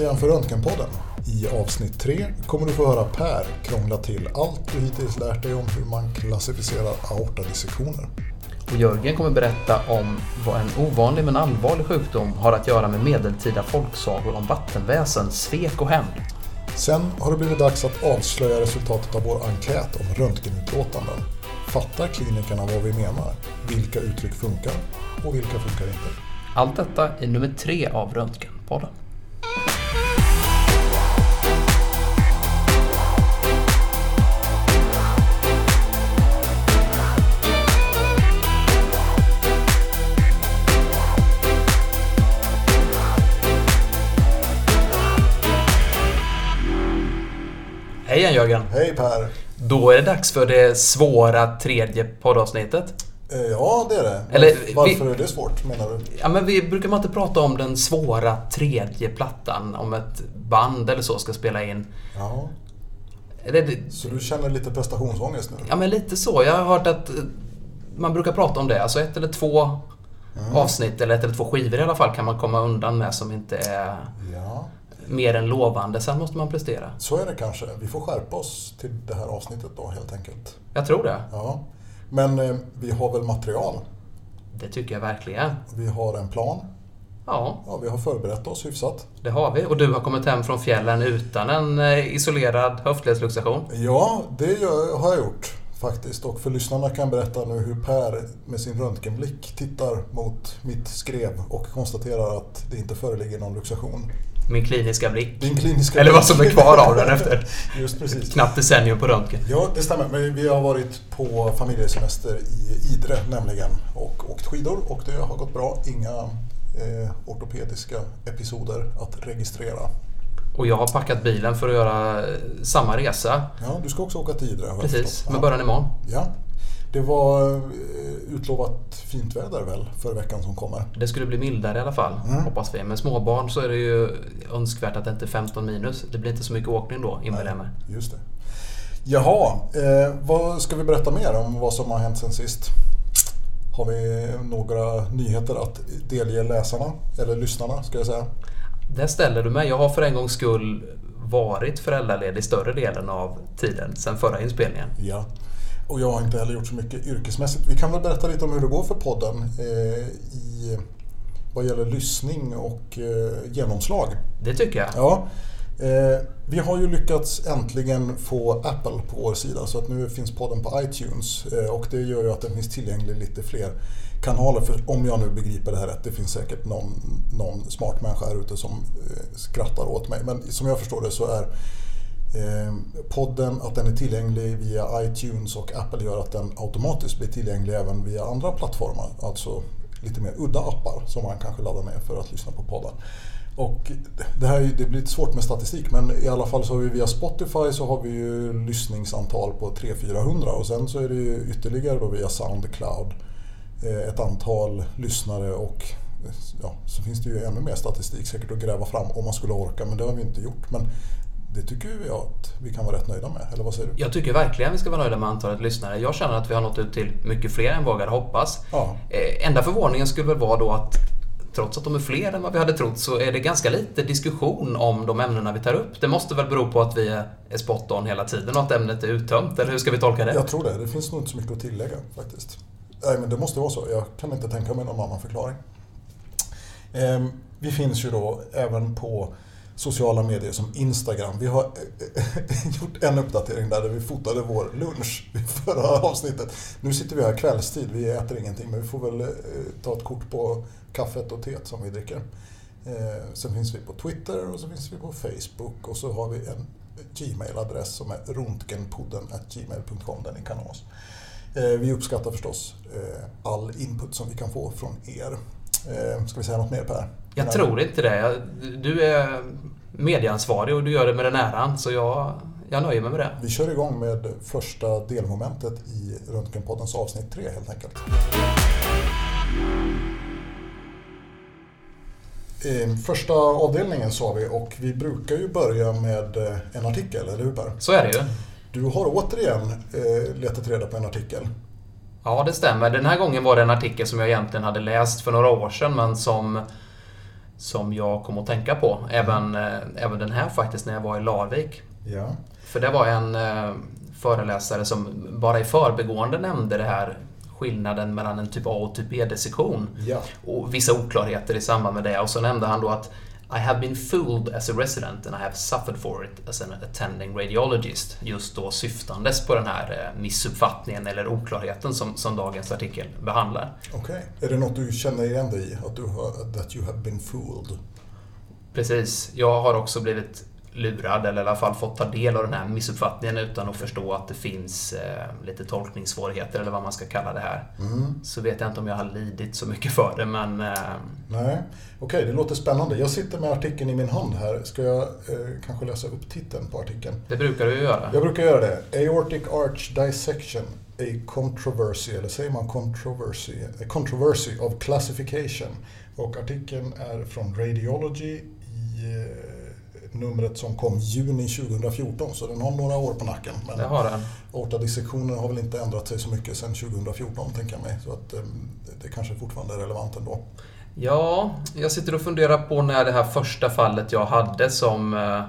dags igen för Röntgenpodden. I avsnitt 3 kommer du få höra Per krångla till allt du hittills lärt dig om hur man klassificerar aortadissektioner. Och Jörgen kommer berätta om vad en ovanlig men allvarlig sjukdom har att göra med medeltida folksagor om vattenväsen, svek och hämnd. Sen har det blivit dags att avslöja resultatet av vår enkät om röntgenutlåtanden. Fattar klinikerna vad vi menar? Vilka uttryck funkar och vilka funkar inte? Allt detta i nummer tre av Röntgenpodden. Igen Jörgen! Hej Per! Då är det dags för det svåra tredje poddavsnittet. Eh, Ja, det är det. Eller, Varför vi- är det svårt menar du? Ja, men vi brukar man inte prata om den svåra tredje plattan om ett band eller så ska spela in? Ja, Eller, det- så du känner lite prestationsångest nu? ja, men lite så. Jag har hört att eh, man brukar prata om det. Alltså ett eller två avsnitt eller ett eller två skivor i alla fall kan man komma undan med som inte är Ja, mer än lovande. Sen måste man prestera. så är det kanske. Vi får skärpa oss till det här avsnittet då helt enkelt. Jag tror det. Ja, men eh, vi har väl material? Det tycker jag verkligen. Vi har en plan. Ja, Ja, vi har förberett oss hyfsat. det har vi. Och du har kommit hem från fjällen utan en eh, isolerad höftledsluxation. Ja, det har jag gjort faktiskt. Och för lyssnarna kan jag berätta nu hur Per med sin röntgenblick tittar mot mitt skrev och konstaterar att det inte föreligger någon luxation. Min kliniska blick. Din kliniska Eller vad som är kvar av den efter Just precis. knappt decennium på röntgen. Ja, det stämmer. Men vi har varit på familjesemester i Idre nämligen och åkt skidor och det har gått bra. Inga eh, ortopediska episoder att registrera. Och jag har packat bilen för att göra eh, samma resa. Ja, du ska också åka till Idre Precis, med Ja. början imorgon. Ja. Det var eh, utlovat fint väder väl för veckan som kommer? Det skulle bli mildare i alla fall, Mm. hoppas vi. Med småbarn så är det ju önskvärt att det inte är 15 minus. Det blir inte så mycket åkning då, jag mig. Just det. Jaha, eh, vad ska vi berätta mer om vad som har hänt sen sist? Har vi några nyheter att delge läsarna, eller lyssnarna ska jag säga? Där ställer du mig. Jag har för en gångs skull varit föräldraledig större delen av tiden sen förra inspelningen. Ja. Och jag har inte heller gjort så mycket yrkesmässigt. Vi kan väl berätta lite om hur det går för podden eh, i vad gäller lyssning och eh, genomslag. Det tycker jag. Ja, eh, vi har ju lyckats äntligen få Apple på vår sida så att nu finns podden på iTunes eh, och det gör ju att den finns tillgänglig lite fler kanaler. För om jag nu begriper det här rätt, det finns säkert någon, någon smart människa här ute som eh, skrattar åt mig. Men som jag förstår det så är Eh, podden, att den är tillgänglig via iTunes och Apple gör att den automatiskt blir tillgänglig även via andra plattformar. Alltså lite mer udda appar som man kanske laddar ner för att lyssna på podden. Och det här det blir lite svårt med statistik men i alla fall så har vi via Spotify så har vi ju lyssningsantal på 300-400 och sen så är det ju ytterligare då via Soundcloud eh, ett antal lyssnare och eh, ja, så finns det ju ännu mer statistik säkert att gräva fram om man skulle orka men det har vi inte gjort. Men det tycker jag att vi kan vara rätt nöjda med, eller vad säger du? Jag tycker verkligen vi ska vara nöjda med antalet lyssnare. Jag känner att vi har nått ut till mycket fler än hade hoppats. Ja. Eh, Enda förvåningen skulle väl vara då att trots att de är fler än vad vi hade trott så är det ganska lite diskussion om de ämnena vi tar upp. Det måste väl bero på att vi är spot on hela tiden och att ämnet är uttömt, eller hur ska vi tolka det? Jag tror det. Det finns nog inte så mycket att tillägga faktiskt. Nej, men det måste vara så. Jag kan inte tänka mig någon annan förklaring. Ehm, vi finns ju då även på sociala medier som Instagram. Vi har eh, gjort en uppdatering där vi fotade vår lunch i förra avsnittet. Nu sitter vi här kvällstid, vi äter ingenting men vi får väl eh, ta ett kort på kaffet och teet som vi dricker. Eh, sen finns vi på Twitter och så finns vi på Facebook och så har vi en Gmail-adress som är rontgenpodden.gmail.com där ni kan nå oss. Vi uppskattar förstås all input som vi kan få från er. Eh, ska vi säga något mer Per? Jag Nej. tror inte det. Du är medieansvarig och du gör det med den äran, så jag, jag nöjer mig med det. Vi kör igång med första delmomentet i Röntgenpoddens avsnitt 3 helt enkelt. Eh, Första avdelningen sa vi och vi brukar ju börja med eh, en artikel, eller hur Per? Så är det ju. Du har återigen eh, letat reda på en artikel. Ja, det stämmer. Den här gången var det en artikel som jag egentligen hade läst för några år sedan, men som som jag kom att tänka på. Även, eh, även den här faktiskt när jag var i Larvik. Ja. För det var en eh, föreläsare som bara i förbegående nämnde det här skillnaden mellan en typ A och typ B-dissektion. Ja. Och vissa oklarheter i samband med det. Och så nämnde han då att I have been fooled as a resident and I have suffered for it as an attending radiologist. Just då syftandes på den här eh, missuppfattningen eller oklarheten som, som dagens artikel behandlar. Okej. Är det något du känner igen dig i? Att du har, that you have been fooled? Precis. Jag har också blivit lurad, eller i alla fall fått ta del av den här missuppfattningen utan att förstå att det finns eh, lite tolkningssvårigheter eller vad man ska kalla det här. Mm. Så vet jag inte om jag har lidit så mycket för det, men eh, Nej. Okej, det låter spännande. Jag sitter med artikeln i min hand här. Ska jag eh, kanske läsa upp titeln på artikeln? det brukar du göra. Jag brukar göra det. Aortic Arch Dissection, a controversy, eller säger man controversy? A controversy of classification. Och artikeln är från Radiology i eh, numret som kom juni 2014, så den har några år på nacken. Men Det har den. aortadissektionen har väl inte ändrat sig så mycket sedan 2014, tänker jag mig. Så att, eh, det kanske fortfarande är relevant ändå. Ja, jag sitter och funderar på när det här första fallet jag hade som eh,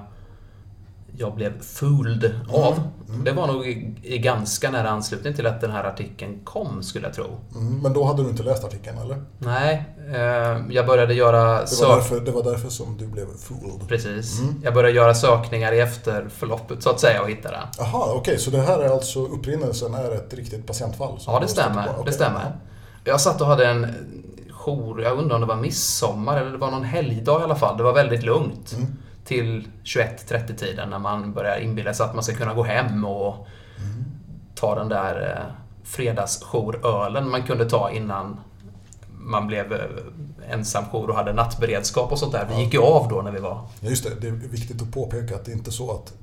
jag blev fooled av. mm. Det var nog i, i ganska nära anslutning till att den här artikeln kom, skulle jag tro. Mm, men då hade du inte läst artikeln, eller? Nej, eh, jag började göra Det var, sök... därför, det var därför som du blev fooled. Precis. Mm. Jag började göra sökningar i efterförloppet, så att säga, och hitta den. Aha, okej, så det här är alltså upprinnelsen är ett riktigt patientfall? Ja, det stämmer. Okej, Det stämmer. Jag satt och hade en jour, jag undrar om det var midsommar eller det var någon helgdag i alla fall. Det var väldigt lugnt. Mm. Till 21-30 tiden när man börjar inbilla sig att man ska kunna gå hem och Mm. ta den där eh, fredagsjourölen man kunde ta innan man blev eh, ensamjour och hade nattberedskap och sånt där. Vi Ja. gick ju av då när vi var... Ja, just det. Det är viktigt att påpeka att det är inte så att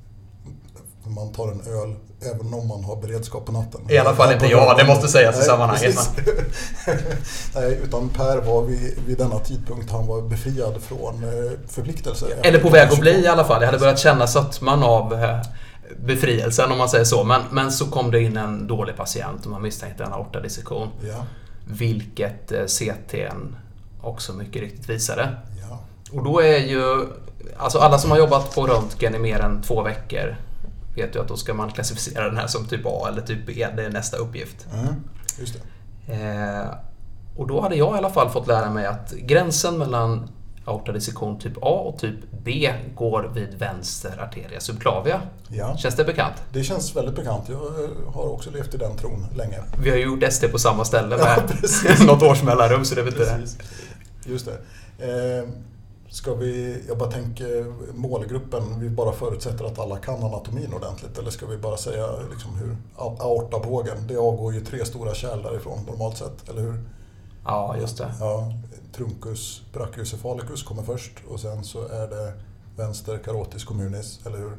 man tar en öl även om man har beredskap på natten. I alla fall inte jag, det måste sägas i sammanhanget. Nej, utan Per var vid, vid denna tidpunkt, han var befriad från eh, förpliktelser. Eller på väg att bli i alla fall. Jag hade börjat känna sötman av eh, befrielsen om man säger så. Men, men så kom det in en dålig patient och man misstänkte en aortadissektion. Ja, Vilket eh, CTn också mycket riktigt visade. ja. Och då är ju... Alltså alla som har jobbat på röntgen i mer än två veckor vet ju att då ska man klassificera den här som typ A eller typ B. Det är nästa uppgift. Mm, just det. Eh, och då hade jag i alla fall fått lära mig att gränsen mellan aortadissektion typ A och typ B går vid vänster arteria subclavia. Ja, Känns det bekant? det känns väldigt bekant. Jag eh, har också levt i den tron länge. Vi har ju gjort ST på samma ställe Ja, med precis. något års mellanrum så det väl inte... Precis. Just det. Eh, ska vi, jag bara tänker målgruppen, vi bara förutsätter att alla kan anatomin ordentligt eller ska vi bara säga liksom hur aortabågen, det avgår ju tre stora kärl därifrån normalt sett, eller hur? Ja, just det. Ja, truncus brachiocephalicus kommer först och sen så är det vänster carotis communis, eller hur?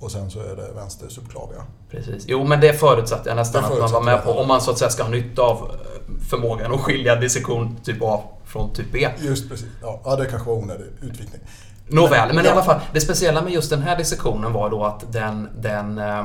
Och sen så är det vänster subclavia. Precis. Jo, men det förutsatte jag nästan Det att man var med på. förutsatte. Om man så att säga ska ha nytta av eh, förmågan att skilja dissektion typ A från typ B. Just precis, ja, det kanske var onödig utvikning. Nåväl, men i Ja. alla fall. Det speciella med just den här dissektionen var då att den, den eh,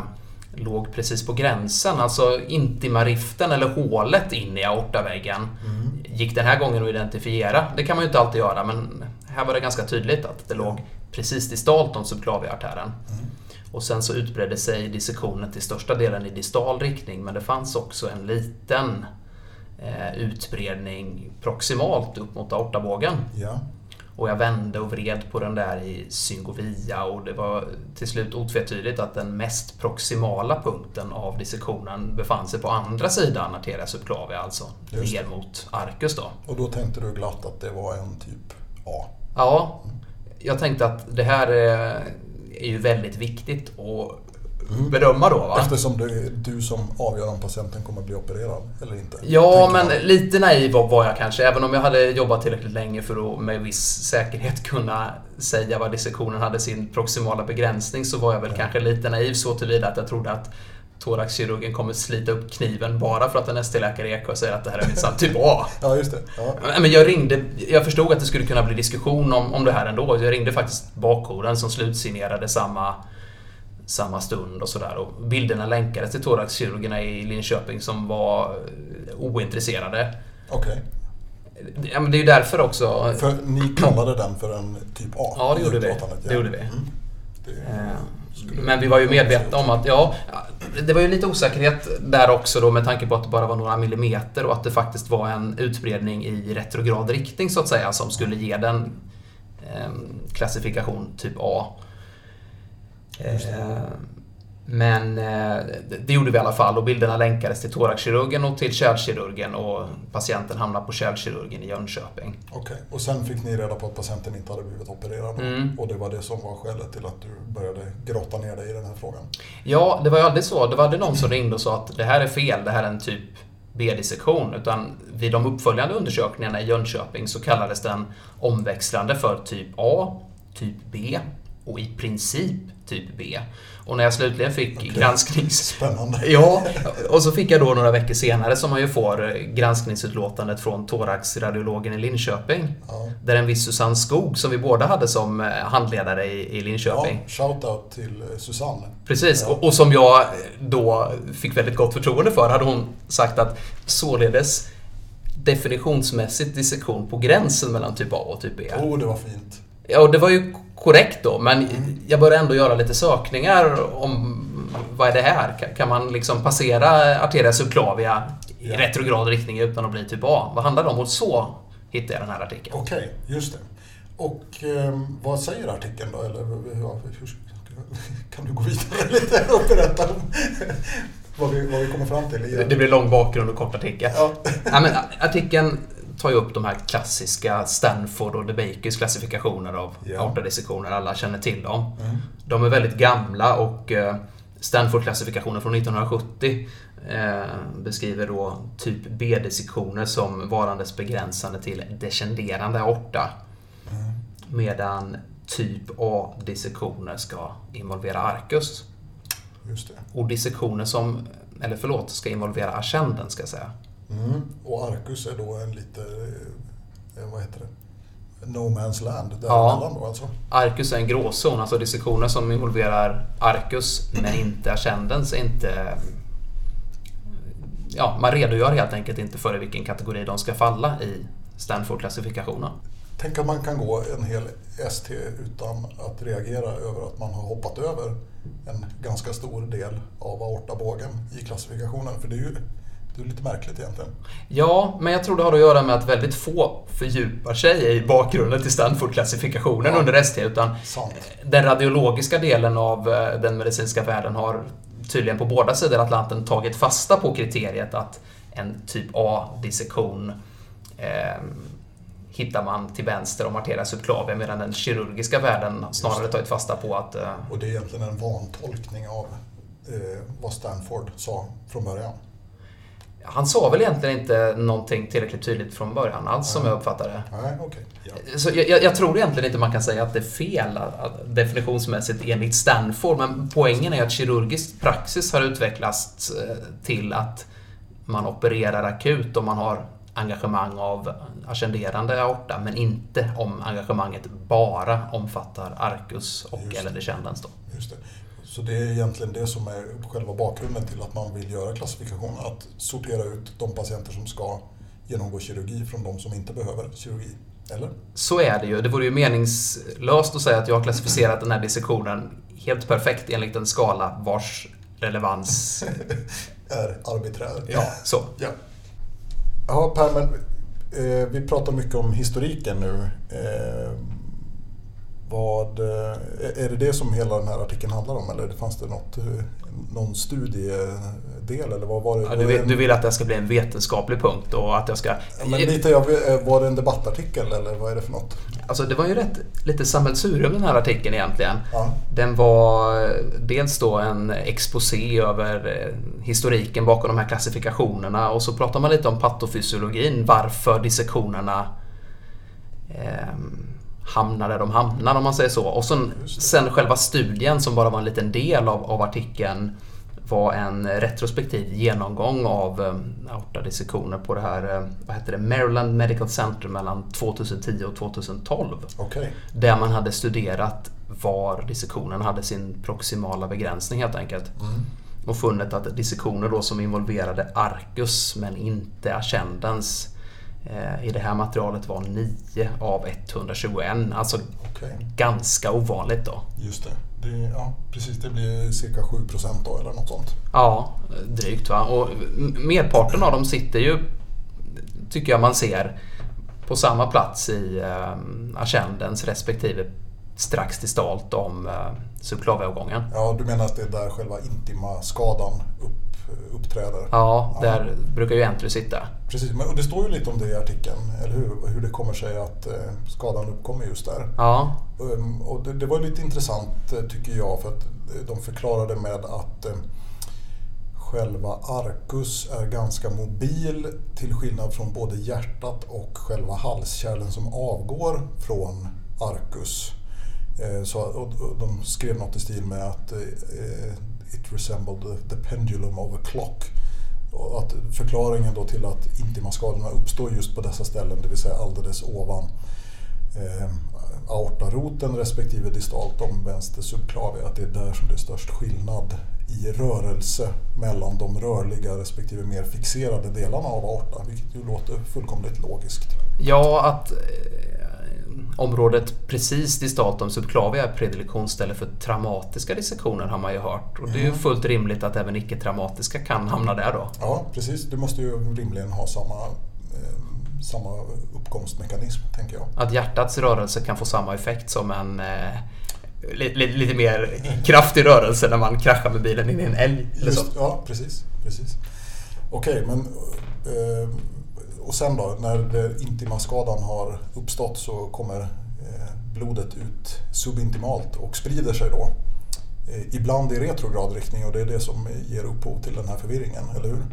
låg precis på gränsen. Alltså intimariften eller hålet in i aortaväggen Mm. gick den här gången att identifiera. Det kan man ju inte alltid göra, men här var det ganska tydligt att det låg precis distalt om subklaviartären. Mm. Och sen så utbredde sig dissektionen till största delen i distal riktning, men det fanns också en liten eh, utbredning proximalt upp mot aortabågen. Ja, Och jag vände och vred på den där i syngovia och det var till slut otvetydigt att den mest proximala punkten av dissektionen befann sig på andra sidan arteria subclavia, alltså ner mot arcus då. och då tänkte du glatt att det var en typ A. Ja, jag tänkte att det här är, är ju väldigt viktigt att bedöma då va? Eftersom det är du som avgör om patienten kommer bli opererad eller inte. Ja, men man. lite naiv var- var jag kanske. Även om jag hade jobbat tillräckligt länge för att med viss säkerhet kunna säga vad dissektionen hade sin proximala begränsning så var jag väl Ja. kanske lite naiv så tillvida att jag trodde att thoraxkirurgen kommer slita upp kniven bara för att en ST-läkare i EK säger att det här är minsann typ A. Ja, just det. Ja. Men jag ringde, jag förstod att det skulle kunna bli diskussion om, om det här ändå. Jag ringde faktiskt bakjouren som slutsignerade samma, samma stund och sådär. Och bilderna länkades till thoraxkirurgerna i Linköping som var ointresserade. Okej. Ja, men det är ju därför också. För ni kallade den för en typ A? Ja, det gjorde vi. Det gjorde vi. Mm. Det, Men vi var ju medvetna om att, ja, det var ju lite osäkerhet där också då med tanke på att det bara var några millimeter och att det faktiskt var en utbredning i retrograd riktning så att säga som skulle ge den eh, klassifikation typ A. Eh, men eh, det- gjorde vi i alla fall och bilderna länkades till thoraxkirurgen och till kärlkirurgen och patienten hamnade på kärlkirurgen i Jönköping. Okej, och sen fick ni reda på att patienten inte hade blivit opererad. Mm. och det var det som var skälet till att du började grotta ner dig i den här frågan? Ja, det var ju aldrig så. Det var aldrig någon som ringde och sa att det här är fel, det här är en typ B-dissektion. Utan vid de uppföljande undersökningarna i Jönköping så kallades den omväxlande för typ A, typ B och i princip typ B. Och när jag slutligen fick Okej. gransknings... Spännande. Ja, och så fick jag då några veckor senare som man ju får eh, granskningsutlåtandet från thoraxradiologen i Linköping. Ja. Där en viss Susanne Skog, som vi båda hade som eh, handledare i, i Ja, Linköping. shoutout till eh, Susanne. Precis, Ja. och, och som jag då fick väldigt gott förtroende för hade hon sagt att således definitionsmässigt dissektion på gränsen mellan typ A och typ B. Oh, det var fint. Ja, och det var ju korrekt då, men jag började ändå göra lite sökningar om vad är det här? Kan- man liksom passera arteria subclavia i retrograd riktning utan att bli typ A? Vad handlar det om? Och så hittade jag den här artikeln. Okej, just det. Och eh, vad säger artikeln då? Eller ja, hur, kan du gå vidare lite och berätta om vad vi, vad vi kommer fram till? Det det blir lång bakgrund och kort artikel. Ja. Ja, men artikeln tar ju upp de här klassiska Stanford och DeBakers klassifikationer av Ja. aortadissektioner. Alla känner till dem. Mm. De är väldigt gamla och eh, Stanford-klassifikationen från 1970 eh, beskriver då typ B-dissektioner som varandes begränsande till descenderande aorta. Mm. Medan typ A-dissektioner ska involvera det. Och dissektioner som, eller förlåt, ska involvera ascenden ska jag säga. Mm. Och Arcus är då en lite, eh, vad heter det? No man's land däremellan då alltså? Arcus är en gråzon, alltså dissektioner som involverar arcus men inte ascendens är inte... Ja, man redogör helt enkelt inte för i vilken kategori de ska falla i Stanford-klassifikationen. Tänk att man kan gå en hel ST utan att reagera över att man har hoppat över en ganska stor del av aortabågen i klassifikationen. För det är ju det är lite märkligt egentligen. Ja, men jag tror det har att göra med att väldigt få fördjupar sig i bakgrunden till Stanford-klassifikationen Ja. under ST, utan Sant. den radiologiska delen av eh, den medicinska världen har tydligen på båda sidor Atlanten tagit fasta på kriteriet att en typ A-dissektion eh, hittar man till vänster om arteria subclavia medan den kirurgiska världen snarare tagit fasta på att eh, Och det är egentligen en vantolkning av eh, vad Stanford sa från början. Han sa väl egentligen inte någonting tillräckligt tydligt från början alls som jag uppfattade det. Nej, okej. Ja. Så jag, jag, tror egentligen inte man kan säga att det är fel att, att definitionsmässigt enligt Stanford, men poängen är att kirurgisk praxis har utvecklats eh, till att man opererar akut om man har engagemang av ascenderande aorta, men inte om engagemanget bara omfattar arcus och eller descendens. Då. Just det. Så det är egentligen det som är själva bakgrunden till att man vill göra klassifikationen. Att sortera ut de patienter som ska genomgå kirurgi från de som inte behöver kirurgi. Eller? Så är det ju. Det vore ju meningslöst att säga att jag har klassificerat den här dissektionen helt perfekt enligt en skala vars relevans... Är arbiträr. Ja, så. Ja, ja Per, men eh, vi pratar mycket om historiken nu. Eh, vad, eh, är det det som hela den här artikeln handlar om eller fanns det något, eh, någon studiedel? Eller vad var det? Ja, du, vill, du vill att det ska bli en vetenskaplig punkt och att jag ska... Ja, Men lite, jag eh, var det en debattartikel eller vad är det för något? Alltså det var ju rätt, lite sammelsurium den här artikeln egentligen. Ja, Den var dels då en exposé över historiken bakom de här klassifikationerna och så pratar man lite om patofysiologin, varför dissektionerna eh, hamnar där de hamnar om man säger så. Och sen, sen själva studien som bara var en liten del av, av artikeln var en retrospektiv genomgång av eh, aortadissektioner på det här, eh, vad heter det, Maryland Medical Center mellan 2010 och 2012. okej. Där man hade studerat var dissektionen hade sin proximala begränsning helt enkelt. Mm. Och funnit att dissektioner då som involverade arcus men inte ascendens eh, i det här materialet var 9 av 121. Alltså Okej. ganska ovanligt då. Just det. det ja, precis. Det blir cirka 7 procent då eller något sånt. Ja, drygt va. Och merparten av dem sitter ju, tycker jag man ser, på samma plats i eh, ascendens respektive strax distalt om eh, subklaviavgången. Ja, du menar att det är där själva intima-skadan upp, uppträder? Ja, där brukar ju entry sitta. Precis, men, och det står ju lite om det i artikeln, eller hur? Hur det kommer sig att eh, skadan uppkommer just där. Ja, Um, och det, det var lite intressant eh, tycker jag för att eh, de förklarade med att själva arcus är ganska mobil till skillnad från både hjärtat och själva halskärlen som avgår från arcus. Så, och, de skrev något i stil med att it resembled the, the pendulum of a clock. Och att förklaringen då till att intimaskadorna uppstår just på dessa ställen, det vill säga alldeles ovan eh, aortaroten respektive distalt om vänster subklavia, att det är där som det är störst skillnad i rörelse mellan de rörliga respektive mer fixerade delarna av aortan, vilket ju låter fullkomligt logiskt. ja att eh, området precis distalt om subklavia är predilektionsställe för traumatiska dissektioner har man ju hört. Och det är ju fullt rimligt att även icke-traumatiska kan hamna där då. Ja, precis. Du måste ju rimligen ha samma, eh, samma uppkomstmekanism, tänker jag. Att hjärtats rörelse kan få samma effekt som en eh, li, li, lite mer kraftig rörelse när man kraschar med bilen in i en älg. Just, ja, precis. precis. Okej, men eh, och sen då, när intima-skadan har uppstått så kommer eh, blodet ut subintimalt och sprider sig då. Eh, ibland i retrograd riktning och det är det som ger upphov till den här förvirringen, eller hur?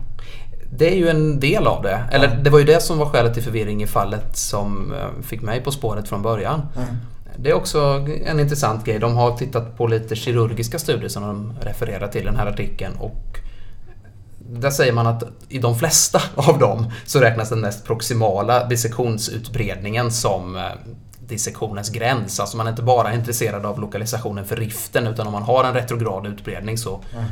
Det är ju en del av det. Eller det var ju det som var skälet till förvirring i fallet som eh, fick mig på spåret från början. Mm. Det är också en intressant grej. De har tittat på lite kirurgiska studier som de refererar till i den här artikeln. Och där säger man att i de flesta av dem så räknas den mest proximala dissektionsutbredningen som eh, dissektionens gräns. Alltså man är inte bara intresserad av lokalisationen för riften utan om man har en retrograd utbredning så Mm.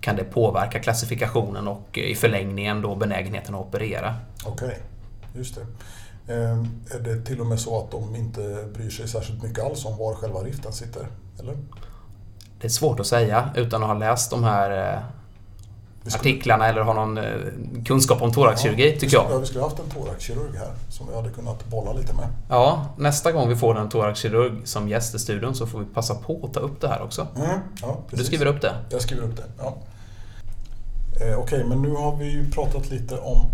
kan det påverka klassifikationen och i förlängningen då benägenheten att operera. Okej, just det. Eh, är det till och med så att de inte bryr sig särskilt mycket alls om var själva riften sitter? Eller? Det är svårt att säga utan att ha läst de här eh, artiklarna eller ha någon eh, kunskap om thoraxkirurgi vi tycker jag. ja, vi skulle haft en thoraxkirurg här som vi hade kunnat bolla lite med. Ja, nästa gång vi får en thoraxkirurg som gäst i studion så får vi passa på att ta upp det här också. Mm, ja, Du precis. skriver upp det. Jag skriver upp det, ja. Eh, Okej, men nu har vi ju pratat lite om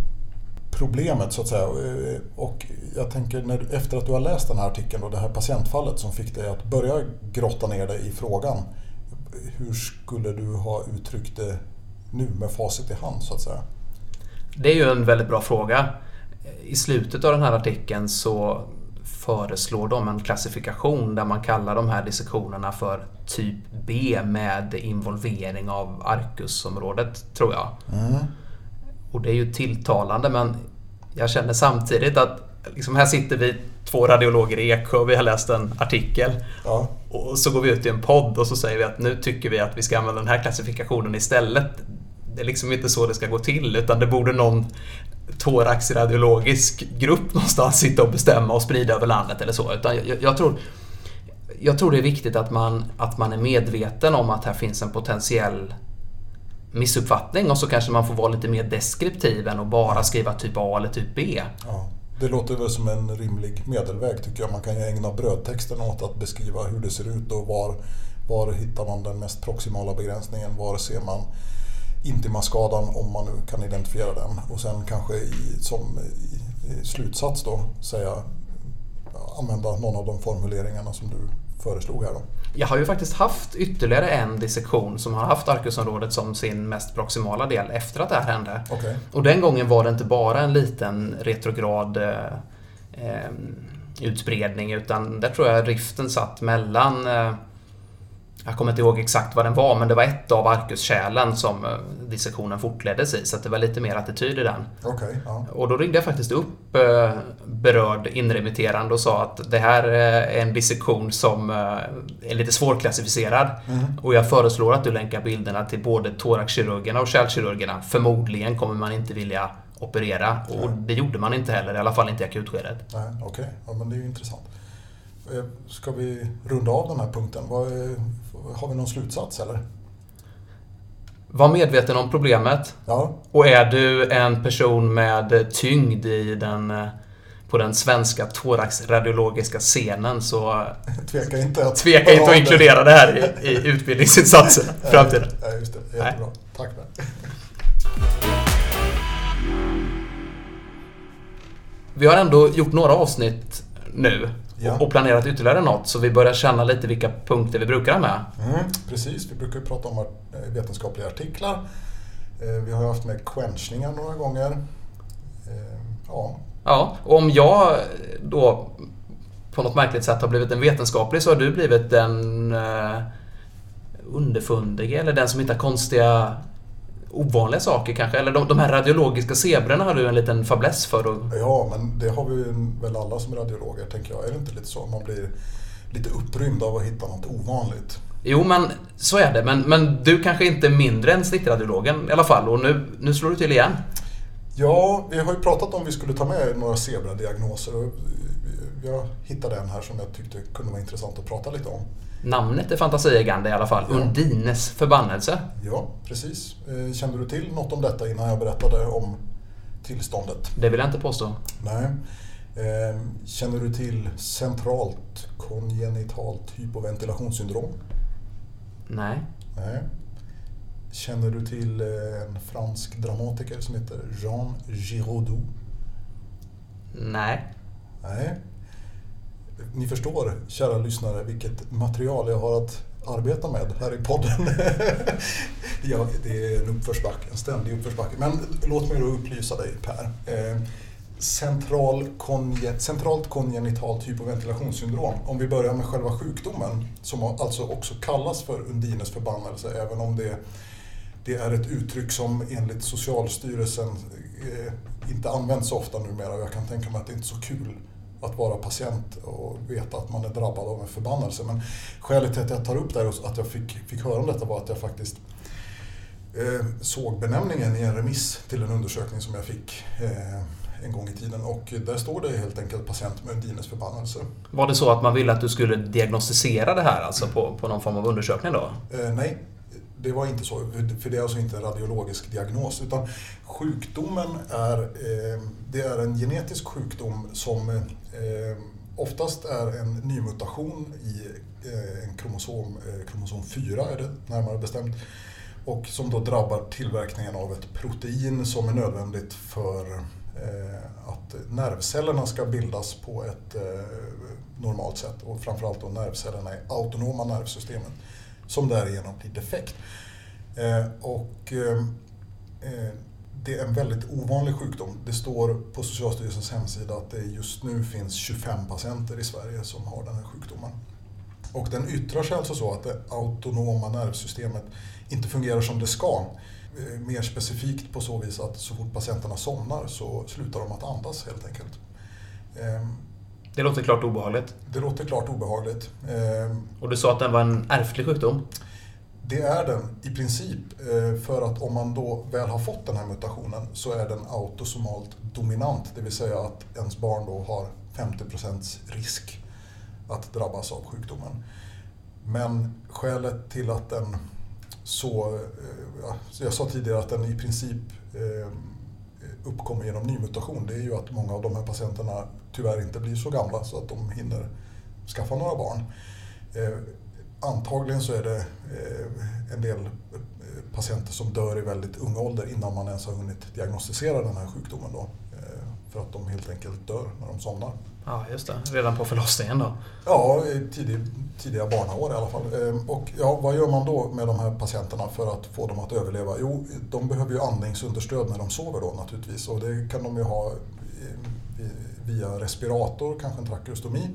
problemet så att säga. Eh, Och jag tänker, när du, efter att du har läst den här artikeln och det här patientfallet som fick dig att börja grotta ner dig i frågan. Hur skulle du ha uttryckt det nu med facit i hand så att säga? Det är ju en väldigt bra fråga. I slutet av den här artikeln så föreslår de en klassifikation där man kallar de här dissektionerna för typ B med involvering av arkusområdet, tror jag. Mm. Och det är ju tilltalande men jag känner samtidigt att liksom här sitter vi två radiologer i Eksjö, vi har läst en artikel Ja, och så går vi ut i en podd och så säger vi att nu tycker vi att vi ska använda den här klassifikationen istället. Det är liksom inte så det ska gå till utan det borde någon thoraxradiologisk grupp någonstans sitta och bestämma och sprida över landet eller så. Utan jag, jag, tror, jag tror det är viktigt att man, att man är medveten om att här finns en potentiell missuppfattning och så kanske man får vara lite mer deskriptiv än att bara skriva typ A eller typ B. ja. Det låter väl som en rimlig medelväg tycker jag. Man kan ju ägna brödtexten åt att beskriva hur det ser ut och var, var hittar man den mest proximala begränsningen? Var ser man intimaskadan om man nu kan identifiera den? Och sen kanske i, som i, slutsats då säga använda någon av de formuleringarna som du föreslog här då. Jag har ju faktiskt haft ytterligare en dissektion som har haft arkusområdet som sin mest proximala del efter att det här hände. Okej. Och den gången var det inte bara en liten retrograd eh, eh, utspridning utan där tror jag riften satt mellan eh, jag kommer inte ihåg exakt vad den var men det var ett av arkuskärlen som eh, dissektionen fortleddes i så det var lite mer attityd i den. Okej, ja. Och då ringde jag faktiskt upp eh, berörd inremitterande och sa att det här eh, är en dissektion som är lite svårklassificerad. Mm. Och jag föreslår att du länkar bilderna till både thoraxkirurgerna och kärlkirurgerna. Förmodligen kommer man inte vilja operera. Och Nej. det gjorde man inte heller, i alla fall inte i akutskedet. Nej, okej. Ja, men det är ju intressant. Eh, Ska vi runda av den här punkten? Är, har vi någon slutsats eller? Var medveten om problemet. Ja, Och är du en person med tyngd i den, eh, på den svenska thoraxradiologiska scenen så tveka inte att... tveka inte att inkludera det här i, i utbildningsinsatserna i framtiden. Ja, just det. Jättebra. Tack Ben. Vi har ändå gjort några avsnitt nu Ja. och planerat ytterligare något så vi börjar känna lite vilka punkter vi brukar ha med. Mm, precis, vi brukar prata om eh, vetenskapliga artiklar. Eh, Vi har haft med quenchningar några gånger. Eh, Ja, Ja, och om jag då på något märkligt sätt har blivit en vetenskaplig så har du blivit en uh, underfundig eller den som hittar konstiga ovanliga saker kanske. Eller de, de här radiologiska zebrorna har du en liten fäbless för. Och, ja, men det har vi väl alla som radiologer, tänker jag. Är det inte lite så? Man blir lite upprymd av att hitta något ovanligt. jo, men så är det. Men, men du kanske inte är mindre än snittradiologen i alla fall. Och nu, nu slår du till igen. Ja, vi har ju pratat om vi skulle ta med några zebradiagnoser och jag hittade en här som jag tyckte kunde vara intressant att prata lite om. Namnet är fantasieggande i alla fall. Ja. Undines förbannelse. Ja, precis. Eh, Kände du till något om detta innan jag berättade om tillståndet? Det vill jag inte påstå. Nej. Eh, Känner du till centralt kongenitalt hypoventilationssyndrom? Nej. Nej. Känner du till eh, en fransk dramatiker som heter Jean Giraudoux? Nej. Nej. Ni förstår, kära lyssnare, vilket material jag har att arbeta med här i podden. ja, det är en uppförsbacke, en ständig uppförsbacke. Men låt mig då upplysa dig Per. Eh, central konge, centralt kongenitalt hypoventilationssyndrom. Om vi börjar med själva sjukdomen, som alltså också kallas för Undines förbannelse, även om det, det är ett uttryck som enligt Socialstyrelsen eh, inte används så ofta numera. och Jag kan tänka mig att det inte är så kul att vara patient och veta att man är drabbad av en förbannelse. Men skälet till att jag tar upp det här och att jag fick, fick höra om detta var att jag faktiskt eh, såg benämningen i en remiss till en undersökning som jag fick eh, en gång i tiden och där står det helt enkelt patient med Undines förbannelse. Var det så att man ville att du skulle diagnostisera det här alltså på, på någon form av undersökning då? Eh, nej, det var inte så. För det är alltså inte en radiologisk diagnos. Utan sjukdomen är, eh, det är en genetisk sjukdom som eh, oftast är en nymutation i eh, en kromosom, kromosom 4 är det närmare bestämt. Och som då drabbar tillverkningen av ett protein som är nödvändigt för att nervcellerna ska bildas på ett normalt sätt. Och framförallt då nervcellerna i autonoma nervsystemet som därigenom blir defekt. Eh, och, eh, eh, det är en väldigt ovanlig sjukdom. Det står på Socialstyrelsens hemsida att det just nu finns 25 patienter i Sverige som har den här sjukdomen. Och den yttrar sig alltså så att det autonoma nervsystemet inte fungerar som det ska. Eh, mer specifikt på så vis att så fort patienterna somnar så slutar de att andas helt enkelt. Ehm, det låter klart obehagligt. Det låter klart obehagligt. Eh, Och du sa att den var en ärftlig sjukdom? Det är den i princip eh, för att om man då väl har fått den här mutationen så är den autosomalt dominant, det vill säga att ens barn då har 50% risk att drabbas av sjukdomen. Men skälet till att den så, eh, jag sa tidigare att den i princip uppkommer genom nymutation, det är ju att många av de här patienterna tyvärr inte blir så gamla så att de hinner skaffa några barn. Eh, Antagligen så är det eh, en del eh, patienter som dör i väldigt ung ålder innan man ens har hunnit diagnostisera den här sjukdomen. Då, eh, för att de helt enkelt dör när de somnar. Ja, just det. Redan på förlossningen då? Ja, i tidig, tidiga barnaår i alla fall. Ehm, och ja, vad gör man då med de här patienterna för att få dem att överleva? Jo, de behöver ju andningsunderstöd när de sover då naturligtvis och det kan de ju ha via respirator, kanske en trakeostomi.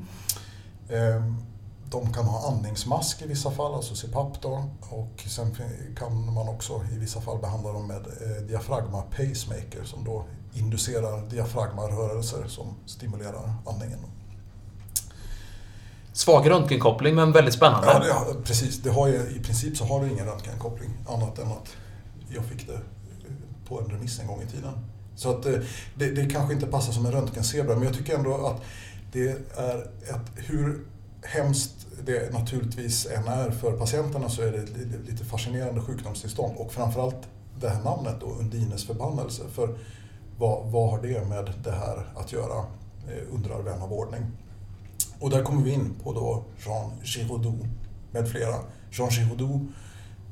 Ehm, de kan ha andningsmask i vissa fall, alltså CPAP då. Och sen kan man också i vissa fall behandla dem med eh, diafragma pacemaker som då inducerar diafragmarörelser som stimulerar andningen. Svag röntgenkoppling men väldigt spännande. Ja, det, har- precis. Det har ju, I princip så har det ingen röntgenkoppling annat än att jag fick det eh, på en remiss en gång i tiden. Så att det, det, det kanske inte passar som en röntgenzebra men jag tycker ändå att det är ett, hur hemskt det naturligtvis än är för patienterna så är det ett lite fascinerande sjukdomstillstånd och framförallt det här namnet då, Undines förbannelse. För vad, vad har det med det här att göra, eh, undrar vän av ordning. Och där kommer vi in på då Jean Giraudoux med flera. Jean Giraudoux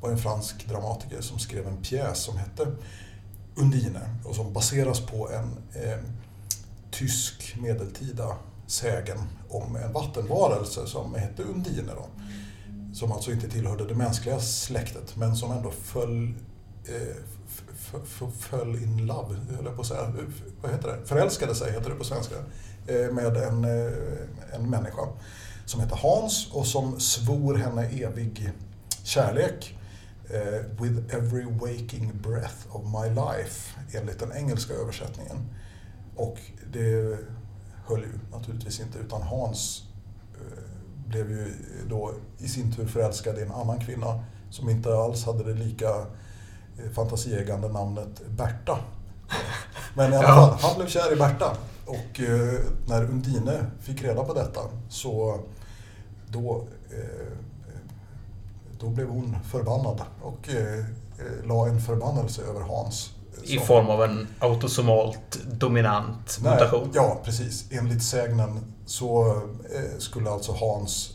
var en fransk dramatiker som skrev en pjäs som hette Undine och som baseras på en eh, tysk medeltida sägen om en vattenvarelse som hette Undine. Då, som alltså inte tillhörde det mänskliga släktet men som ändå föll, eh, föll in love, höll jag på att säga. Vad heter det? Förälskade sig, heter det på svenska. Eh, med en, eh, en människa som heter Hans och som svor henne evig kärlek. Eh, with every waking breath of my life, enligt den engelska översättningen. Och det höll ju naturligtvis inte, utan Hans blev ju då i sin tur förälskad i en annan kvinna som inte alls hade det lika fantasieggande namnet Berta. Men i alla fall, han blev kär i Berta. Och eh, när Undine fick reda på detta så då, eh, då blev hon förbannad och eh, la en förbannelse över Hans. I form av en autosomalt dominant Nej, mutation? Ja, precis. Enligt sägnen så skulle alltså Hans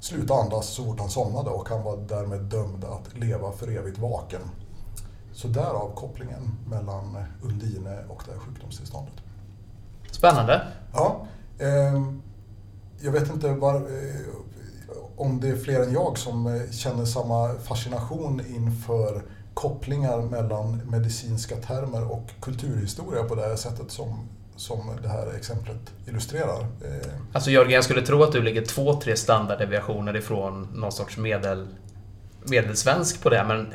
sluta andas så fort han somnade och han var därmed dömd att leva för evigt vaken. Så därav kopplingen mellan Undine och det här sjukdomstillståndet. Spännande. Ja. Eh, jag vet inte var, eh, om det är fler än jag som eh, känner samma fascination inför kopplingar mellan medicinska termer och kulturhistoria på det här sättet som, som det här exemplet illustrerar. Eh, alltså Jörgen, jag skulle tro att du ligger två, tre standarddeviationer ifrån någon sorts medel, medelsvensk på det, men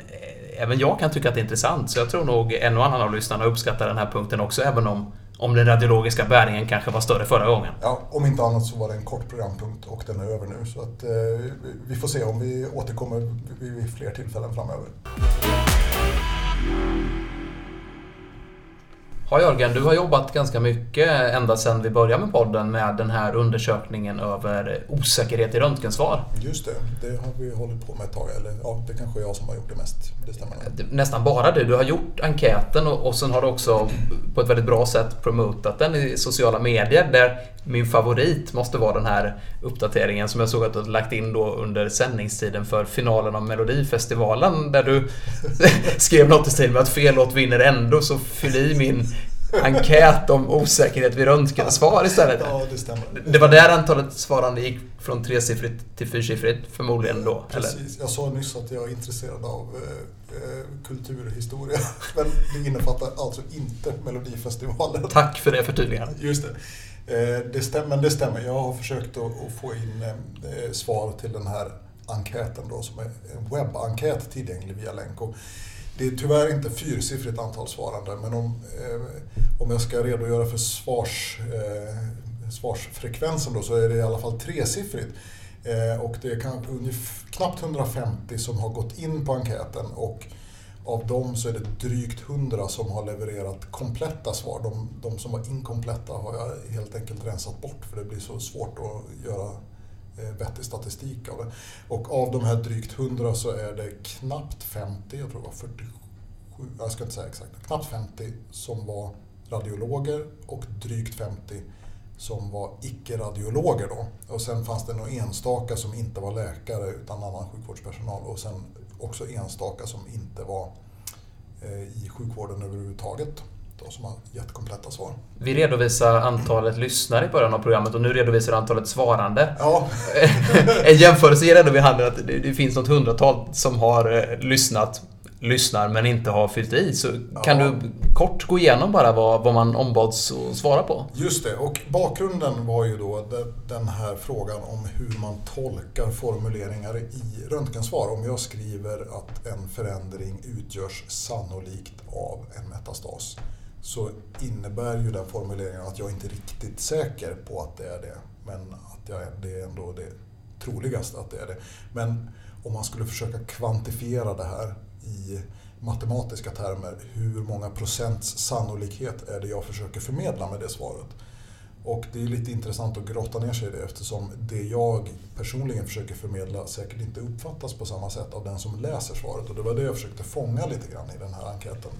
även jag kan tycka att det är intressant. Så jag tror nog en och annan av lyssnarna uppskattar den här punkten också, även om, om den radiologiska bäringen kanske var större förra gången. Ja, om inte annat så var det en kort programpunkt och den är över nu. Så att, eh, vi får se om vi återkommer vid fler tillfällen framöver. Ja, Jörgen, du har jobbat ganska mycket ända sedan vi började med podden med den här undersökningen över osäkerhet i röntgensvar. Just det, det har vi hållit på med ett tag. Eller ja, det kanske är jag som har gjort det mest. Det stämmer. Nästan bara du. Du har gjort enkäten och, och sen har du också på ett väldigt bra sätt promotat den i sociala medier. Där min favorit måste vara den här uppdateringen som jag såg att du hade lagt in då under sändningstiden för finalen av Melodifestivalen. Där du skrev något i stil med att fel låt vinner ändå, så fyll i min enkät om osäkerhet vid röntgensvar istället. Ja, det stämmer. Det var där antalet svarande gick från tresiffrigt till fyrsiffrigt förmodligen då? Precis. Eller? Jag sa nyss att jag är intresserad av eh, eh, kulturhistoria. Men det innefattar alltså inte Melodifestivalen. Tack för det förtydligandet. Just det. Eh, det stämmer, det stämmer. Jag har försökt att, få in eh, svar till den här enkäten då, som är en webbenkät tillgänglig via länk. Och det är tyvärr inte fyrsiffrigt antal svarande, men om, eh, om jag ska redogöra för svars, eh, svarsfrekvensen då, så är det i alla fall tresiffrigt. Eh, och det är knappt 150 som har gått in på enkäten och av dem så är det drygt 100 som har levererat kompletta svar. De, de, som var inkompletta har jag helt enkelt rensat bort för det blir så svårt att göra Eh, vettig statistik av det. Och av de här drygt 100 så är det knappt 50, jag tror det var 47, jag ska inte säga exakt, knappt 50 som var radiologer och drygt 50 som var icke-radiologer då. Och sen fanns det några enstaka som inte var läkare utan annan sjukvårdspersonal och sen också enstaka som inte var eh, i sjukvården överhuvudtaget. De som har gett kompletta svar. Vi redovisar antalet lyssnare i början av programmet och nu redovisar du antalet svarande. Ja. en jämförelse ger ändå vid handen att det finns något hundratal som har eh, lyssnat lyssnar men inte har fyllt i. Så ja. kan du kort gå igenom bara vad, vad man ombads att svara på? Just det, och bakgrunden var ju då den här frågan om hur man tolkar formuleringar i röntgensvar. Om jag skriver att en förändring utgörs sannolikt av en metastas så innebär ju den formuleringen att jag inte är riktigt säker på att det är det. Men att jag, det är ändå det troligaste att det är det. Men om man skulle försöka kvantifiera det här i matematiska termer, hur många procents sannolikhet är det jag försöker förmedla med det svaret? Och det är lite intressant att grotta ner sig i det eftersom det jag personligen försöker förmedla säkert inte uppfattas på samma sätt av den som läser svaret. Och det var det jag försökte fånga lite grann i den här enkäten.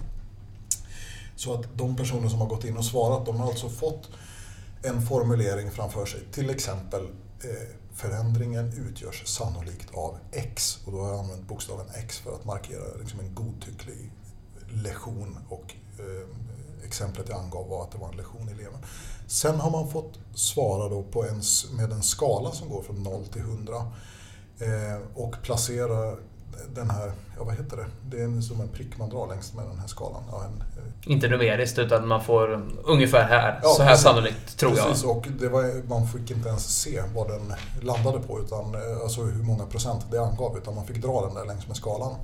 Så att de personer som har gått in och svarat, de har alltså fått en formulering framför sig. Till exempel eh, förändringen utgörs sannolikt av X. Och då har jag använt bokstaven X för att markera liksom en godtycklig lektion och eh, exemplet jag angav var att det var en lektion i eleven. Sen har man fått svara då på en, med en skala som går från 0 till 100 eh, och placera den här, ja vad heter det? Det är som en prick man drar längs med den här skalan. Ja, en, eh. Inte numeriskt utan man får ungefär här, ja, så här precis, sannolikt tror precis, jag. och det var, man fick inte ens se vad den landade på, utan, eh, alltså hur många procent det angav, utan man fick dra den där längs med skalan.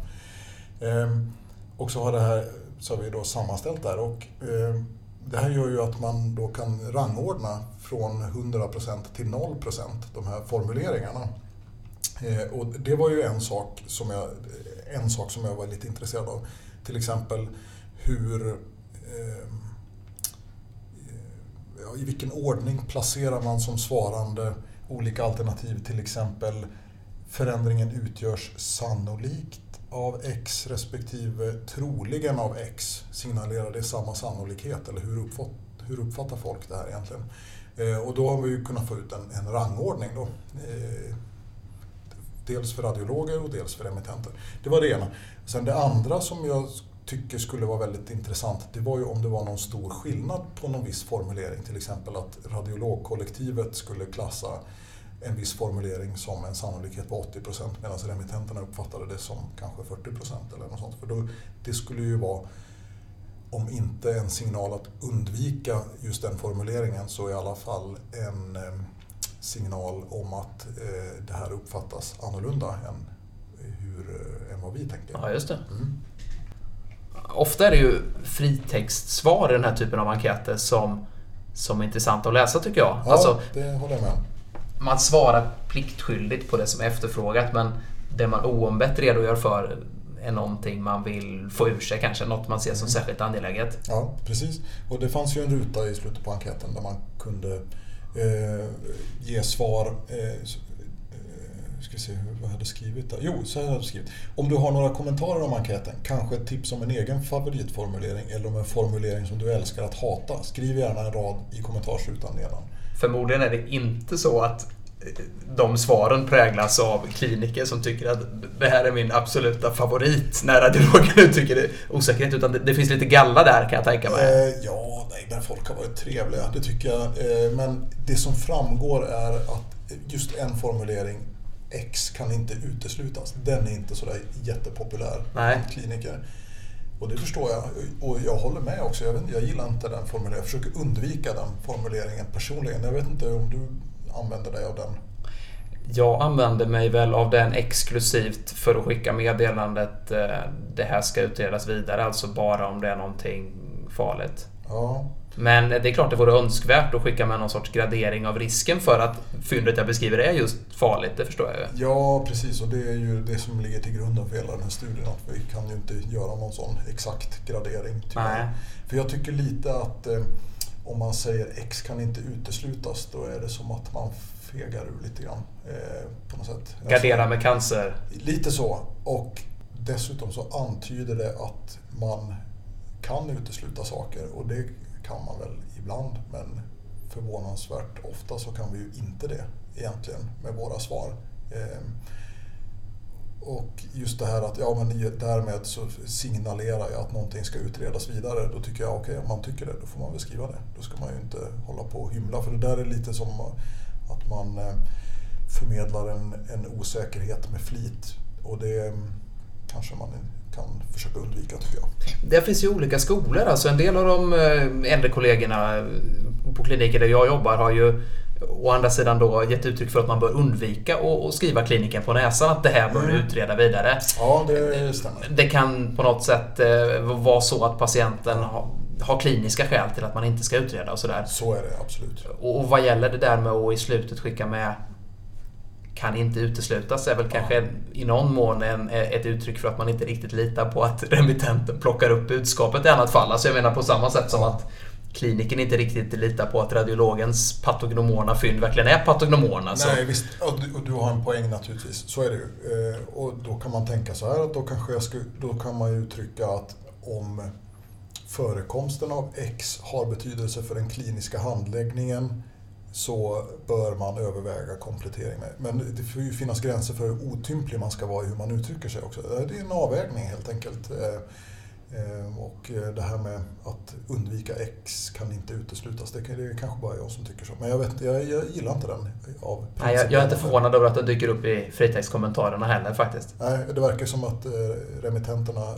Ehm, och så har det här så har vi då sammanställt där och eh, det här gör ju att man då kan rangordna från 100% till 0% de här formuleringarna. Eh, och det var ju en sak, som jag, en sak som jag var lite intresserad av. Till exempel hur ehm, eh, ja, i vilken ordning placerar man som svarande olika alternativ, till exempel förändringen utgörs sannolikt av X respektive troligen av X signalerar det samma sannolikhet eller hur, uppfatt, hur uppfattar folk det här egentligen? Eh, och då har vi ju kunnat få ut en, en rangordning då. Eh, Dels för radiologer och dels för emittenter. Det var det ena. Sen det andra som jag tycker skulle vara väldigt intressant, det var ju om det var någon stor skillnad på någon viss formulering. Till exempel att radiologkollektivet skulle klassa en viss formulering som en sannolikhet på 80 procent medan remittenterna uppfattade det som kanske 40 procent eller något sånt. För då, det skulle ju vara, om inte en signal att undvika just den formuleringen, så i alla fall en eh, signal om att eh, det här uppfattas annorlunda än, hur, eh, än vad vi tänker. Ja, just det. Mm. Ofta är det ju fritextsvar i den här typen av enkäter som, som är intressant att läsa tycker jag. Ja, alltså, det håller jag med om man svarar pliktskyldigt på det som är efterfrågat men det man oombett redogör för är någonting man vill få ur sig kanske, något man ser som mm. särskilt angeläget. Ja, precis. Och det fanns ju en ruta i slutet på enkäten där man kunde eh, ge svar eh, eh ska se vad jag hade skrivit där. Jo, så här hade jag skrivit. Om du har några kommentarer om enkäten, kanske ett tips om en egen favoritformulering eller om en formulering som du älskar att hata, skriv gärna en rad i kommentarsrutan nedan. Förmodligen är det inte så att de svaren präglas av kliniker som tycker att det här är min absoluta favorit när radiologen uttrycker det osäkerhet. Utan det, det, finns lite galla där kan jag tänka mig. Eh, ja, nej, men folk har varit trevliga, det tycker jag. Eh, men det som framgår är att just en formulering X kan inte uteslutas. Den är inte sådär jättepopulär bland kliniker. Och det förstår jag. Och jag håller med också. Jag, vet, jag gillar inte den formuleringen. Jag försöker undvika den formuleringen personligen. Jag vet inte om du använder dig av den? Jag använder mig väl av den exklusivt för att skicka meddelandet eh, det här ska utredas vidare, alltså bara om det är någonting farligt. Ja, men det är klart det vore önskvärt att skicka med någon sorts gradering av risken för att fyndet jag beskriver är just farligt, det förstår jag ju. Ja, precis och det är ju det som ligger till grunden för hela den här studien att vi kan ju inte göra någon sån exakt gradering. Nej. För jag tycker lite att eh, om man säger X kan inte uteslutas, då är det som att man fegar ur lite grann. Eh, på något sätt. Gardera med cancer? Lite så. Och dessutom så antyder det att man kan utesluta saker och det kan man väl ibland, men förvånansvärt ofta så kan vi ju inte det egentligen med våra svar. Ehm, och just det här att ja, men därmed så signalerar jag att någonting ska utredas vidare. Då tycker jag okej, okay, om man tycker det, då får man väl skriva det. Då ska man ju inte hålla på och hymla. För det där är lite som att man eh, förmedlar en, en osäkerhet med flit. Och det mm, kanske man kan försöka undvika tycker jag. Det finns ju olika skolor. Alltså en del av de eh, äldre kollegorna på kliniker där jag jobbar har ju å andra sidan då gett uttryck för att man bör undvika att skriva kliniken på näsan att det här bör mm. utreda vidare. Ja, det stämmer. Det kan på något sätt eh, vara så att patienten har, kliniska skäl till att man inte ska utreda och sådär. Så är det absolut. Och vad gäller det där med att i slutet skicka med kan inte uteslutas är väl kanske i någon mån en, ett uttryck för att man inte riktigt litar på att remittenten plockar upp budskapet i annat fall. Alltså jag menar på samma sätt som att kliniken inte riktigt litar på att radiologens patognomorna fynd verkligen är patognomorna. Så. Nej, visst. Och du, och du, har en poäng naturligtvis. Så är det ju. Eh, och då kan man tänka så här att då kanske jag ska, då kan man ju uttrycka att om förekomsten av X har betydelse för den kliniska handläggningen så bör man överväga komplettering. Med. Men det får ju finnas gränser för hur otymplig man ska vara i hur man uttrycker sig också. Det är en avvägning helt enkelt. Eh, Eh, eh, och eh, det här med att undvika X kan inte uteslutas. Det är kanske bara jag som tycker så. Men jag, vet, jag, jag gillar inte den. Av Nej, jag, jag är inte förvånad över att den dyker upp i fritextkommentarerna heller faktiskt. Nej, det verkar som att remittenterna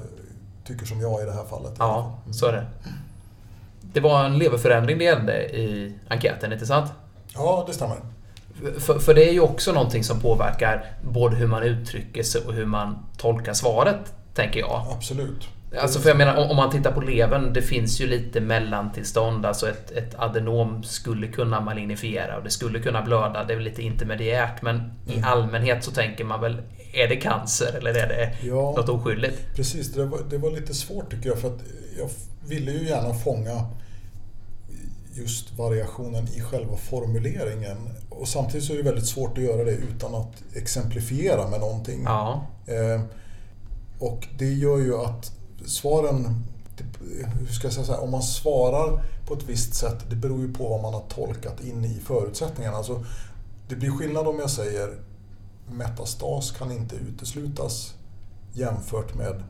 tycker som jag i det här fallet. Ja, så är det. Det var en leverförändring det gällde i enkäten, inte sant? Ja, det stämmer. För, för, det är ju också någonting som påverkar både hur man uttrycker sig och hur man tolkar svaret, tänker jag. Absolut. Alltså för jag menar, om man tittar på levern, det finns ju lite mellantillstånd. Alltså ett, ett adenom skulle kunna malignifiera och det skulle kunna blöda. Det är väl lite intermediärt, men mm. i allmänhet så tänker man väl, är det cancer eller är det ja, något oskyldigt? Precis, det var, det var lite svårt tycker jag, för att jag ville ju gärna fånga just variationen i själva formuleringen. Och samtidigt så är det väldigt svårt att göra det utan att exemplifiera med någonting. Ja. Eh, och det gör ju att svaren, typ, hur ska jag säga så här, om man svarar på ett visst sätt, det beror ju på vad man har tolkat in i förutsättningarna. Alltså, det blir skillnad om jag säger metastas kan inte uteslutas jämfört med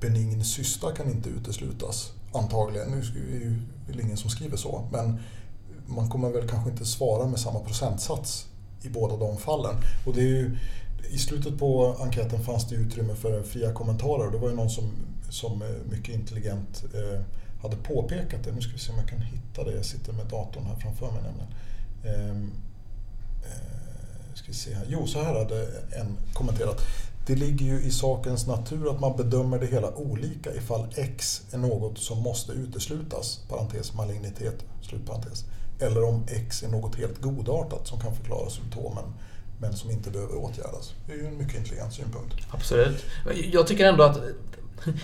benign cysta kan inte uteslutas. Antagligen, nu är det ju väl ingen som skriver så, men man kommer väl kanske inte svara med samma procentsats i båda de fallen. Och det är ju, I slutet på enkäten fanns det utrymme för fria kommentarer. Det var ju någon som, som eh, mycket intelligent eh, hade påpekat det. Nu ska vi se om jag kan hitta det. Jag sitter med datorn här framför mig nämligen. Ehm, eh, ska vi se här. Jo, så här hade en kommenterat. Det ligger ju i sakens natur att man bedömer det hela olika ifall X är något som måste uteslutas, parentes malignitet, slutparentes, eller om X är något helt godartat som kan förklara symptomen men som inte behöver åtgärdas. Det är ju en mycket intelligent synpunkt. Absolut. Jag tycker ändå att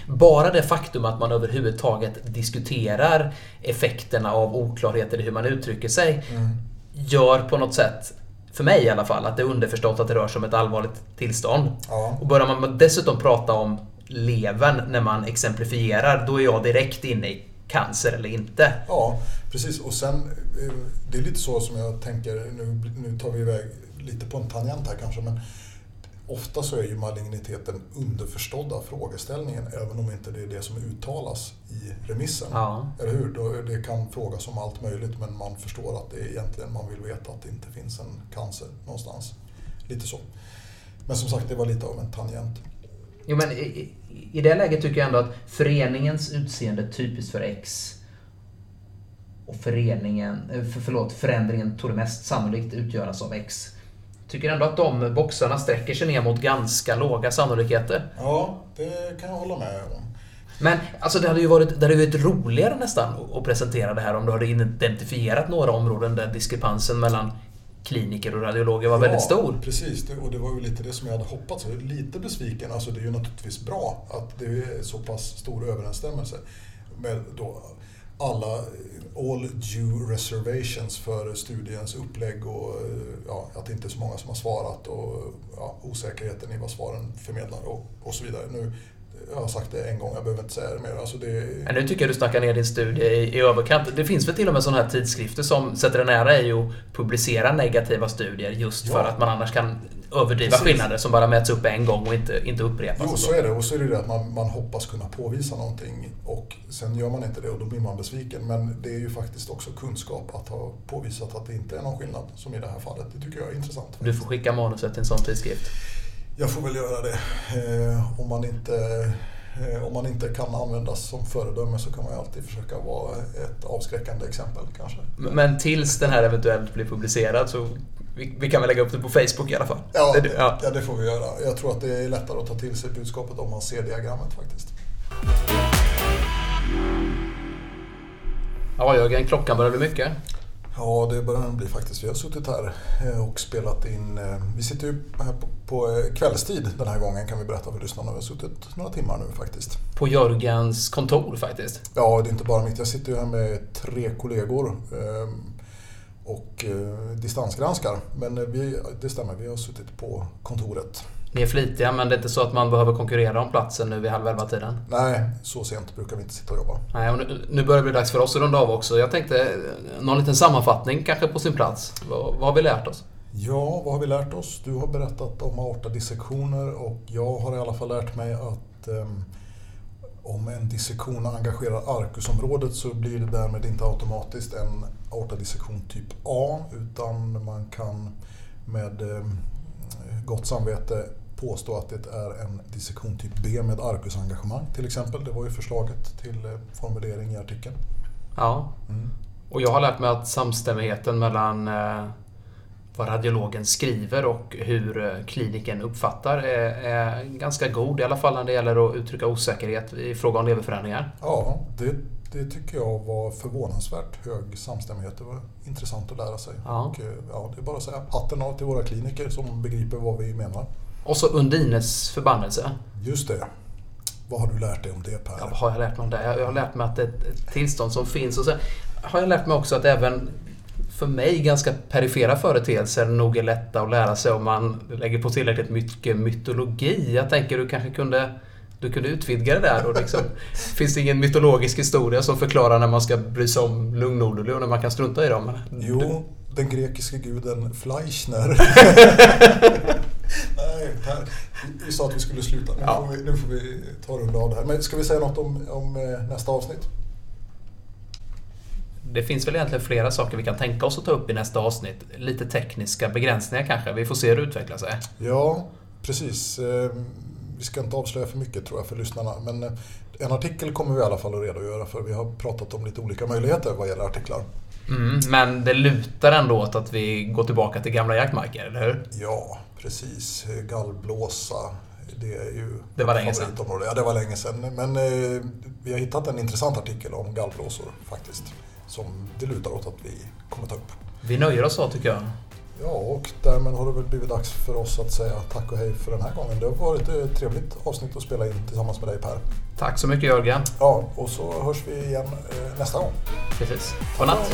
bara det faktum att man överhuvudtaget diskuterar effekterna av oklarheter i hur man uttrycker sig mm. gör på något sätt för mig i alla fall, att det är underförstått att det rör sig om ett allvarligt tillstånd. Ja. Och börjar man dessutom prata om levern när man exemplifierar, då är jag direkt inne i cancer eller inte. Ja, precis. Och sen, eh, det är lite så som jag tänker, nu, nu tar vi iväg lite på en tangent här kanske, men ofta så är ju maligniteten underförstådda frågeställningen även om inte det är det som uttalas i remissen. Ja. Eller hur? Det kan frågas om allt möjligt men man förstår att det är egentligen man vill veta att det inte finns en cancer någonstans. Lite så. Men som sagt, det var lite av en tangent. Jo, men i, i det läget tycker jag ändå att föreningens utseende typiskt för X och föreningen, eh, för, förlåt, förändringen tog det mest sannolikt utgöras av X tycker ändå att de boxarna sträcker sig ner mot ganska låga sannolikheter. Ja, det kan jag hålla med om. Men alltså det hade ju varit, det hade varit roligare nästan att presentera det här om du hade identifierat några områden där diskrepansen mellan kliniker och radiologer var ja, väldigt stor. precis. Och det var ju lite det som jag hade hoppats. Lite besviken. Alltså det är ju naturligtvis bra att det är så pass stor överensstämmelse med då alla all due reservations för studiens upplägg och ja, att det inte är så många som har svarat och ja, osäkerheten i vad svaren förmedlar och, och så vidare. Nu, jag har sagt det en gång, jag behöver inte säga det mer. Alltså det... Men nu tycker jag du snackar ner din studie i, i överkant. Det finns väl till och med sådana här tidskrifter som sätter en ära i att publicera negativa studier just ja. för att man annars kan överdriva Precis. skillnader som bara mäts upp en gång och inte, inte upprepas. Jo, så är det. Och så är det det att man, man hoppas kunna påvisa någonting och sen gör man inte det och då blir man besviken. Men det är ju faktiskt också kunskap att ha påvisat att det inte är någon skillnad, som i det här fallet. Det tycker jag är intressant. Du får skicka manuset till en sån tidskrift. Jag får väl göra det. Eh, om, man inte, eh, om man inte kan användas som föredöme så kan man ju alltid försöka vara ett avskräckande exempel kanske. Men tills den här eventuellt blir publicerad så vi, vi, kan väl lägga upp det på Facebook i alla fall. Ja det, ja. ja, det får vi göra. Jag tror att det är lättare att ta till sig budskapet om man ser diagrammet faktiskt. Ja Jörgen, klockan börjar bli mycket. Ja, det börjar det bli faktiskt. Vi har suttit här eh, och spelat in. Eh, vi sitter ju här på, på eh, kvällstid den här gången kan vi berätta för lyssnarna. Vi har suttit några timmar nu faktiskt. På Jörgens kontor faktiskt. Ja, det är inte bara mitt. Jag sitter ju här med tre kollegor och distansgranskar. Men vi, det stämmer, vi har suttit på kontoret. Ni är flitiga men det är inte så att man behöver konkurrera om platsen nu vid halv elva-tiden? Nej, så sent brukar vi inte sitta och jobba. Nej, och nu, nu börjar det bli dags för oss att runda av också. Jag tänkte någon liten sammanfattning kanske på sin plats. Vad, vad har vi lärt oss? Ja, vad har vi lärt oss? Du har berättat om aortadissektioner och jag har i alla fall lärt mig att um, om en dissektion engagerar arkusområdet så blir det därmed inte automatiskt en aortadissektion typ A utan man kan med um, gott samvete påstå att det är en dissektion typ B med arkusengagemang till exempel. Det var ju förslaget till eh, formulering i artikeln. Ja, mm. och jag har lärt mig att samstämmigheten mellan eh, vad radiologen skriver och hur eh, kliniken uppfattar är, är, ganska god. I alla fall när det gäller att uttrycka osäkerhet i fråga om leverförändringar. Ja, det, det tycker jag var förvånansvärt hög samstämmighet. Det var intressant att lära sig. Ja. Och, ja, det är bara att säga hatten av till våra kliniker som begriper vad vi menar. Och så Undines förbannelse. Just det. Vad har du lärt dig om det Per? Ja, vad har jag lärt mig om det? Jag har lärt mig att det är ett tillstånd som finns. Och sen har jag lärt mig också att även för mig ganska perifera företeelser nog är lätta att lära sig om man lägger på tillräckligt mycket mytologi. Jag tänker du kanske kunde du kunde utvidga det där. Och liksom, finns det ingen mytologisk historia som förklarar när man ska bry sig om lugnorderlig och när man kan strunta i dem? Jo, den grekiska guden Fleischner. Nej, här, vi sa att vi skulle sluta. Nu, ja. får, vi, nu får vi ta runda av det här. Men ska vi säga något om, om eh, nästa avsnitt? Det finns väl egentligen flera saker vi kan tänka oss att ta upp i nästa avsnitt. Lite tekniska begränsningar kanske. Vi får se hur det utvecklar sig. Ja, precis. Eh, vi ska inte avslöja för mycket tror jag för lyssnarna. Men eh, en artikel kommer vi i alla fall att redogöra för. Vi har pratat om lite olika möjligheter vad gäller artiklar. Mm, men det lutar ändå åt att vi går tillbaka till gamla jaktmarker, eller hur? Ja, precis. Gallblåsa, det är ju det var länge sedan. Ja, det var länge sedan. Men eh, vi har hittat en intressant artikel om gallblåsor faktiskt. Som det lutar åt att vi kommer ta upp. Vi nöjer oss så tycker jag. Ja, och därmed har det väl blivit dags för oss att säga tack och hej för den här gången. Det har varit ett trevligt avsnitt att spela in tillsammans med dig Per. Tack så mycket Jörgen. Ja, och så hörs vi igen eh, nästa gång. Precis. Godnatt.